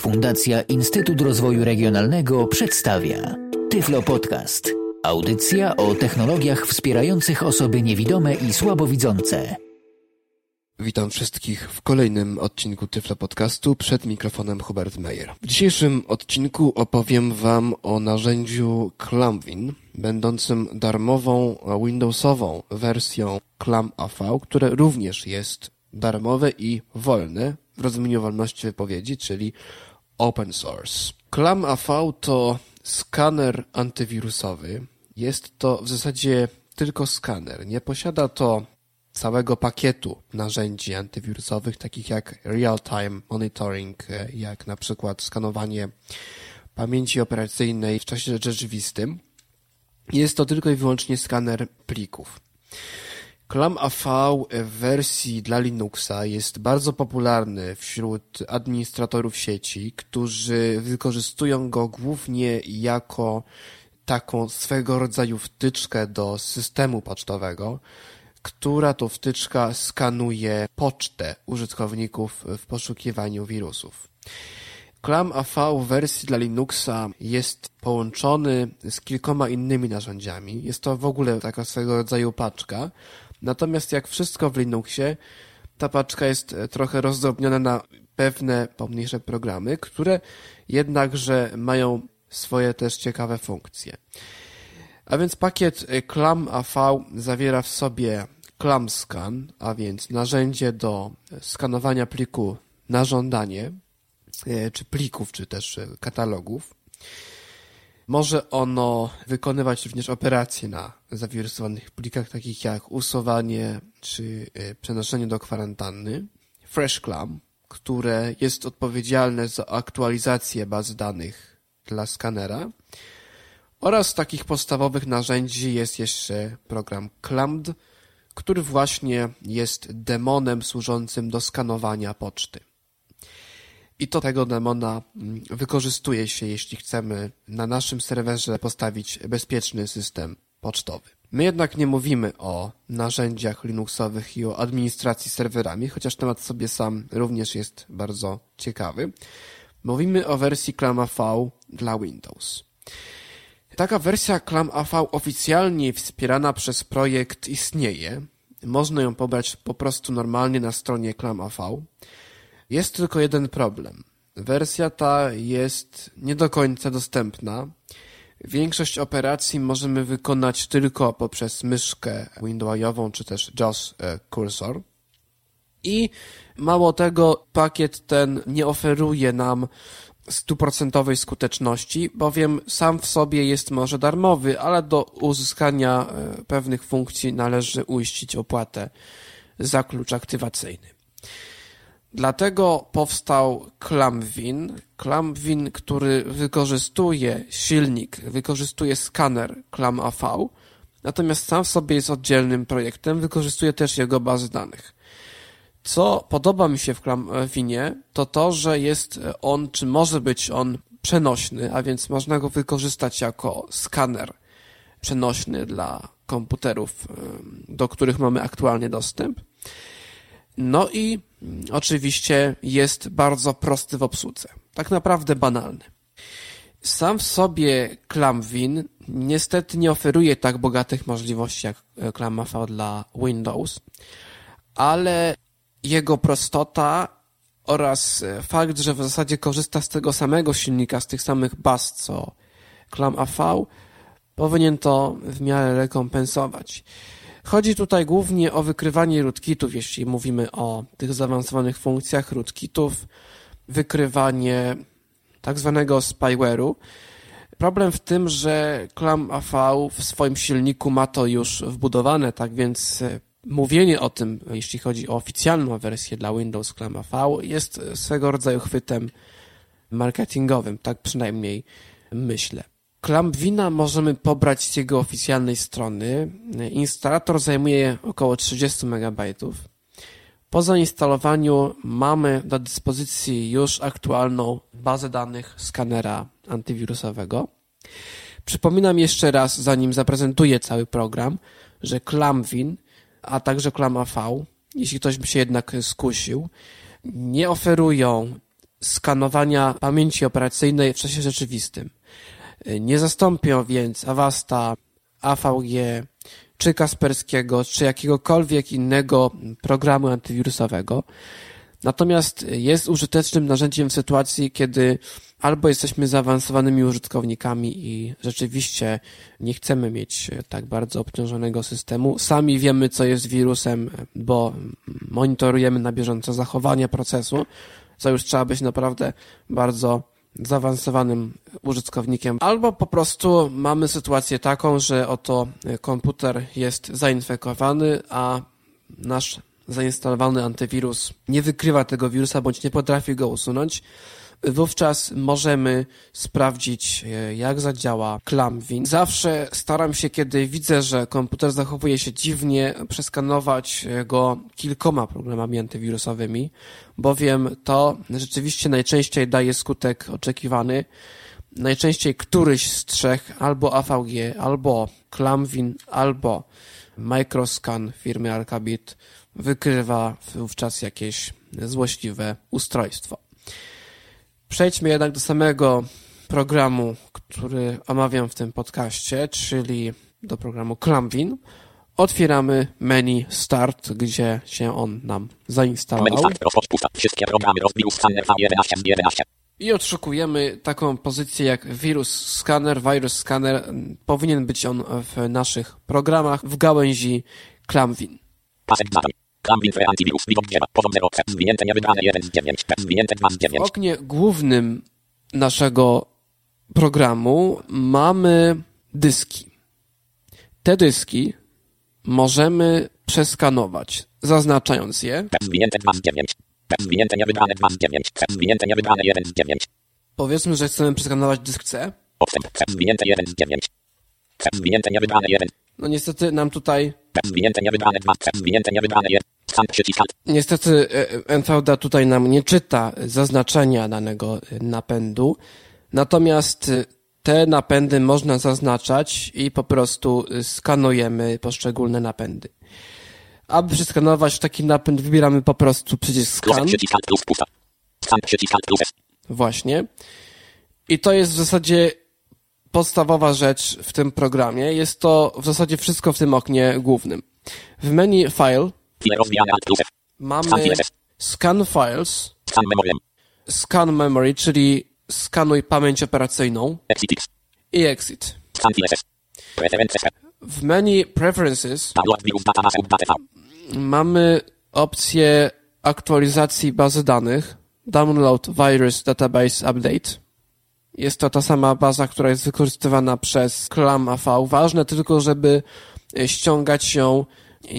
Fundacja Instytut Rozwoju Regionalnego przedstawia Tyflo Podcast. Audycja o technologiach wspierających osoby niewidome i słabowidzące. Witam wszystkich w kolejnym odcinku Tyflo Podcastu. Przed mikrofonem Hubert Meyer. W dzisiejszym odcinku opowiem Wam o narzędziu Clamwin, będącym darmową Windowsową wersją Clam AV, które również jest darmowe i wolne wolności wypowiedzi, czyli open source. Clam AV to skaner antywirusowy. Jest to w zasadzie tylko skaner. Nie posiada to całego pakietu narzędzi antywirusowych, takich jak real-time monitoring, jak na przykład skanowanie pamięci operacyjnej w czasie rzeczywistym. Jest to tylko i wyłącznie skaner plików. ClamAV w wersji dla Linuxa jest bardzo popularny wśród administratorów sieci, którzy wykorzystują go głównie jako taką swego rodzaju wtyczkę do systemu pocztowego, która to wtyczka skanuje pocztę użytkowników w poszukiwaniu wirusów. ClamAV w wersji dla Linuxa jest połączony z kilkoma innymi narzędziami. Jest to w ogóle taka swego rodzaju paczka, Natomiast jak wszystko w Linuxie, ta paczka jest e, trochę rozdrobniona na pewne pomniejsze programy, które jednakże mają swoje też ciekawe funkcje. A więc pakiet e, ClamAV zawiera w sobie ClamScan, a więc narzędzie do skanowania pliku na żądanie, e, czy plików, czy też katalogów. Może ono wykonywać również operacje na zawirusowanych plikach, takich jak usuwanie czy e, przenoszenie do kwarantanny. FreshClam, które jest odpowiedzialne za aktualizację baz danych dla skanera. Oraz takich podstawowych narzędzi jest jeszcze program Clamd, który właśnie jest demonem służącym do skanowania poczty. I to tego demona mm, wykorzystuje się, jeśli chcemy na naszym serwerze postawić bezpieczny system pocztowy. My jednak nie mówimy o narzędziach Linuxowych i o administracji serwerami, chociaż temat sobie sam również jest bardzo ciekawy. Mówimy o wersji ClamAV dla Windows. Taka wersja ClamAV oficjalnie wspierana przez projekt istnieje. Można ją pobrać po prostu normalnie na stronie ClamAV. Jest tylko jeden problem. Wersja ta jest nie do końca dostępna. Większość operacji możemy wykonać tylko poprzez myszkę Windowsową czy też JAWS e, Cursor. I mało tego, pakiet ten nie oferuje nam stuprocentowej skuteczności, bowiem sam w sobie jest może darmowy, ale do uzyskania e, pewnych funkcji należy uiścić opłatę za klucz aktywacyjny. Dlatego powstał Clamwin. Clamwin, który wykorzystuje silnik, wykorzystuje skaner ClamAV, natomiast sam w sobie jest oddzielnym projektem, wykorzystuje też jego bazy danych. Co podoba mi się w Clamwinie, to to, że jest on, czy może być on przenośny, a więc można go wykorzystać jako skaner przenośny dla komputerów, do których mamy aktualnie dostęp. No i oczywiście jest bardzo prosty w obsłudze. Tak naprawdę banalny. Sam w sobie ClamWin niestety nie oferuje tak bogatych możliwości jak ClamAV dla Windows, ale jego prostota oraz fakt, że w zasadzie korzysta z tego samego silnika, z tych samych baz co ClamAV, powinien to w miarę rekompensować. Chodzi tutaj głównie o wykrywanie rootkitów, jeśli mówimy o tych zaawansowanych funkcjach rootkitów, wykrywanie tak zwanego spyware'u. Problem w tym, że ClamAV w swoim silniku ma to już wbudowane, tak więc e, mówienie o tym, jeśli chodzi o oficjalną wersję dla Windows ClamAV, jest swego rodzaju chwytem marketingowym, tak przynajmniej myślę. Klampwina możemy pobrać z jego oficjalnej strony. Instalator zajmuje około 30 MB. Po zainstalowaniu mamy do dyspozycji już aktualną bazę danych skanera antywirusowego. Przypominam jeszcze raz, zanim zaprezentuję cały program, że Clamwin, a także ClamAV, jeśli ktoś by się jednak skusił, nie oferują skanowania pamięci operacyjnej w czasie rzeczywistym. Nie zastąpią więc Avasta, AVG, czy Kasperskiego, czy jakiegokolwiek innego programu antywirusowego. Natomiast jest użytecznym narzędziem w sytuacji, kiedy albo jesteśmy zaawansowanymi użytkownikami i rzeczywiście nie chcemy mieć tak bardzo obciążonego systemu. Sami wiemy, co jest wirusem, bo monitorujemy na bieżąco zachowanie procesu, co już trzeba być naprawdę bardzo zaawansowanym użytkownikiem, albo po prostu mamy sytuację taką, że oto komputer jest zainfekowany, a nasz zainstalowany antywirus nie wykrywa tego wirusa bądź nie potrafi go usunąć, wówczas możemy sprawdzić, e, jak zadziała Clamwin. Zawsze staram się, kiedy widzę, że komputer zachowuje się dziwnie, przeskanować go kilkoma programami antywirusowymi, bowiem to rzeczywiście najczęściej daje skutek oczekiwany. Najczęściej któryś z trzech, albo AVG, albo Clamwin, albo Microscan firmy Alcabit wykrywa wówczas jakieś złośliwe ustrojstwo. Przejdźmy jednak do samego programu, który omawiam w tym podcaście, czyli do programu Clamwin. Otwieramy menu Start, gdzie się on nam zainstalował. Wszystkie programy I odszukujemy taką pozycję jak wirus scanner, virus scanner. Powinien być on w naszych programach w gałęzi Clamwin. Pasek zadań. Clamwin Free Antivirus. Widok drzewa. Poziom 0. Zwinięte niewybrane 1 z 9. Zwinięte 2 z 9. W oknie głównym naszego programu mamy dyski. Te dyski możemy przeskanować, zaznaczając je. Zwinięte 2 z 9. Zwinięte niewybrane 2 z 9. Zwinięte niewybrane 1 z 9. Powiedzmy, że chcemy przeskanować dysk C. Odstęp. Zwinięte 1 z 9. Zwinięte niewybrane 1. No niestety nam tutaj... Zwinięte niewybrane 2. Zwinięte niewybrane 1. Niestety e, NVDA tutaj nam nie czyta zaznaczenia danego e, napędu, natomiast e, te napędy można zaznaczać i po prostu skanujemy poszczególne napędy. Aby przeskanować taki napęd, wybieramy po prostu przycisk scan. Właśnie. I to jest w zasadzie podstawowa rzecz w tym programie. Jest to w zasadzie wszystko w tym oknie głównym. W menu File Mamy scan files, scan memory, czyli skanuj pamięć operacyjną. I exit. W menu Preferences mamy opcję aktualizacji bazy danych Download Virus Database Update. Jest to ta sama baza, która jest wykorzystywana przez ClamAV. Ważne tylko, żeby ściągać ją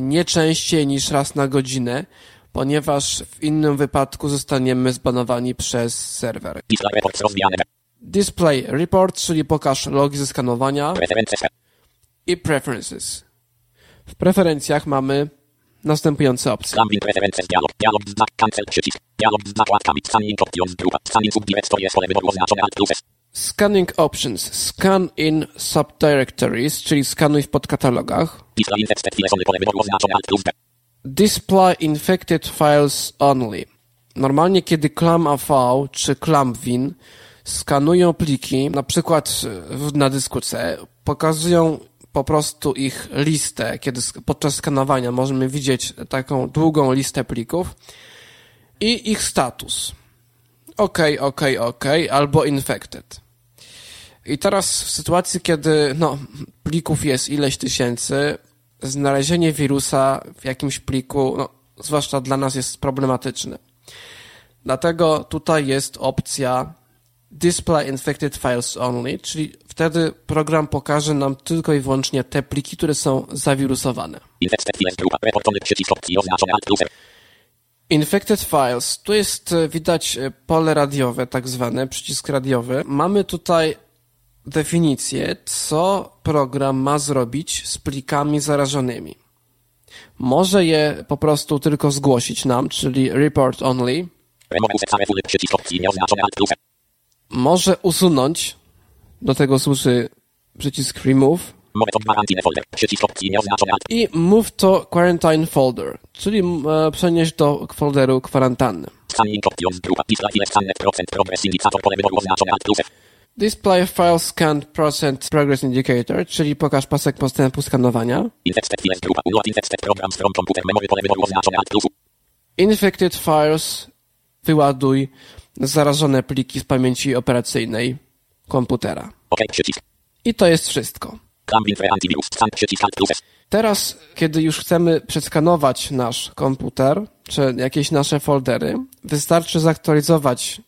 nie częściej niż raz na godzinę, ponieważ w innym wypadku zostaniemy zbanowani przez serwer. Display report, czyli pokaż logi ze skanowania i preferences. W preferencjach mamy następujące opcje. Dialog, dialog, znak, cancel, przycisk, dialog z zakładkami, scanning options, grupa, scanning subdirectory jest pole wyboru oznaczone alt plus Scanning options. Scan in subdirectories, czyli skanuj w podkatalogach. Display infected files only. Normalnie, kiedy ClamAV czy ClamWin skanują pliki, na przykład na dysku C, pokazują po prostu ich listę, kiedy podczas skanowania możemy widzieć taką długą listę plików i ich status. OK, OK, OK, albo infected. I teraz w sytuacji, kiedy no, plików jest ileś tysięcy, znalezienie wirusa w jakimś pliku, no, zwłaszcza dla nas jest problematyczne. Dlatego tutaj jest opcja Display Infected Files Only, czyli wtedy program pokaże nam tylko i wyłącznie te pliki, które są zawirusowane. Infected Files, tu jest e, widać e, pole radiowe, tak zwane, przycisk radiowy. Mamy tutaj definicję, co program ma zrobić z plikami zarażonymi. Może je po prostu tylko zgłosić nam, czyli report only. Może usunąć, do tego służy przycisk remove. I move to quarantine folder, czyli e, przenieść do folderu kwarantanny. Display file Scan Percent Progress Indicator, czyli pokaż pasek postępu skanowania. Infected files wyładuj zarażone pliki z pamięci operacyjnej komputera. I to jest wszystko. Teraz, kiedy już chcemy przeskanować nasz komputer, czy jakieś nasze foldery, wystarczy zaktualizować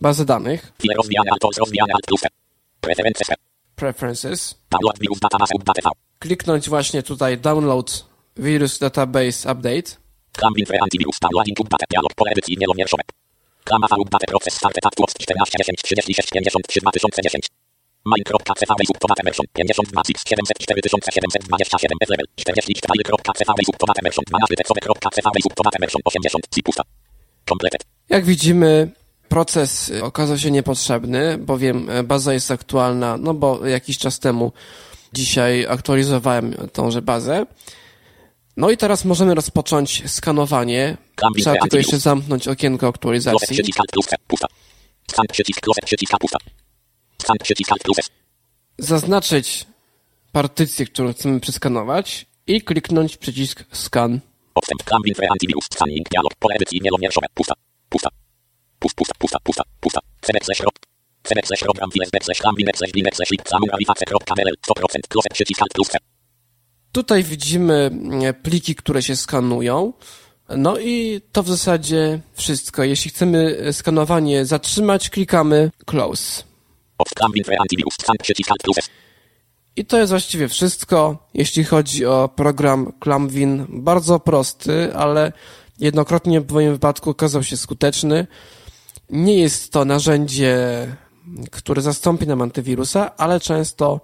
bazę danych. Preferences kliknąć właśnie tutaj Download Virus Database Update. Klama V update proces start tłost 14 10 36 53 2010. Main.cv subtowate version 52 x 704 727 bez level 44.cv subtowate version 12 tekstowe.cv subtowate version 80 c pusta. Completed. Jak widzimy, proces y, okazał się niepotrzebny, bowiem e, baza jest aktualna, no bo jakiś czas temu dzisiaj aktualizowałem tąże bazę. No i teraz możemy rozpocząć skanowanie. Trzeba tylko jeszcze zamknąć okienko aktualizacji. Zaznaczyć partycję, którą chcemy przeskanować i kliknąć przycisk scan. Odstęp Clambin free antivirus. Scanning dialog. Pole edycji wielomierszowe. Pusta. Pusta. Pust, pusta, pusta, pusta, pusta. Cebek slash rob. Cebek slash program files back slash clambin slash blinek slash lip zamura liface.dll 100% close przycisk alt plus F. Tutaj widzimy e, pliki, które się skanują. No i to w zasadzie wszystko. Jeśli chcemy e, skanowanie zatrzymać, klikamy close. I to jest właściwie wszystko, jeśli chodzi o program Clamwin. Bardzo prosty, ale jednokrotnie w moim wypadku okazał się skuteczny. Nie jest to narzędzie, które zastąpi nam antywirusa, ale często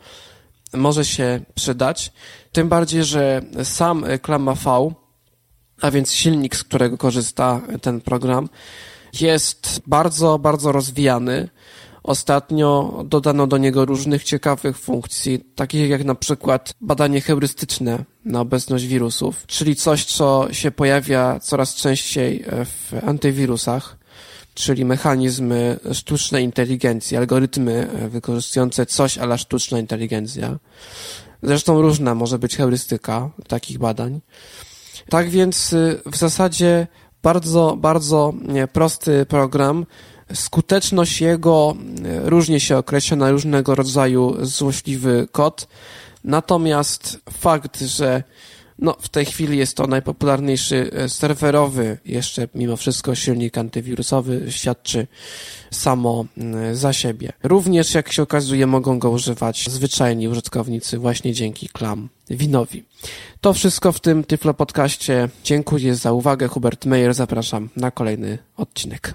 może się przydać. Tym bardziej, że sam Klama V, a więc silnik, z którego korzysta ten program, jest bardzo, bardzo rozwijany. Ostatnio dodano do niego różnych ciekawych funkcji, takich jak na przykład badanie heurystyczne na obecność wirusów, czyli coś, co się pojawia coraz częściej w antywirusach, czyli mechanizmy sztucznej inteligencji, algorytmy wykorzystujące coś ala sztuczna inteligencja. Zresztą różna może być heurystyka takich badań. Tak więc y, w zasadzie bardzo, bardzo prosty program. Skuteczność jego y, różnie się określa na różnego rodzaju złośliwy kod. Natomiast fakt, że no, w tej chwili jest to najpopularniejszy y, serwerowy, jeszcze mimo wszystko silnik antywirusowy, świadczy samo y, za siebie. Również, jak się okazuje, mogą go używać zwyczajni użytkownicy właśnie dzięki Klam Winowi. To wszystko w tym Tyflo Podcaście. Dziękuję za uwagę. Hubert Meyer, zapraszam na kolejny odcinek.